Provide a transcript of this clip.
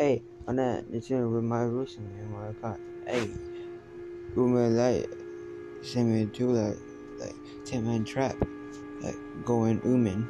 Hey, on that, the channel with my recently in my car. Hey, woman like send me to like like ten man trap, like going Uman.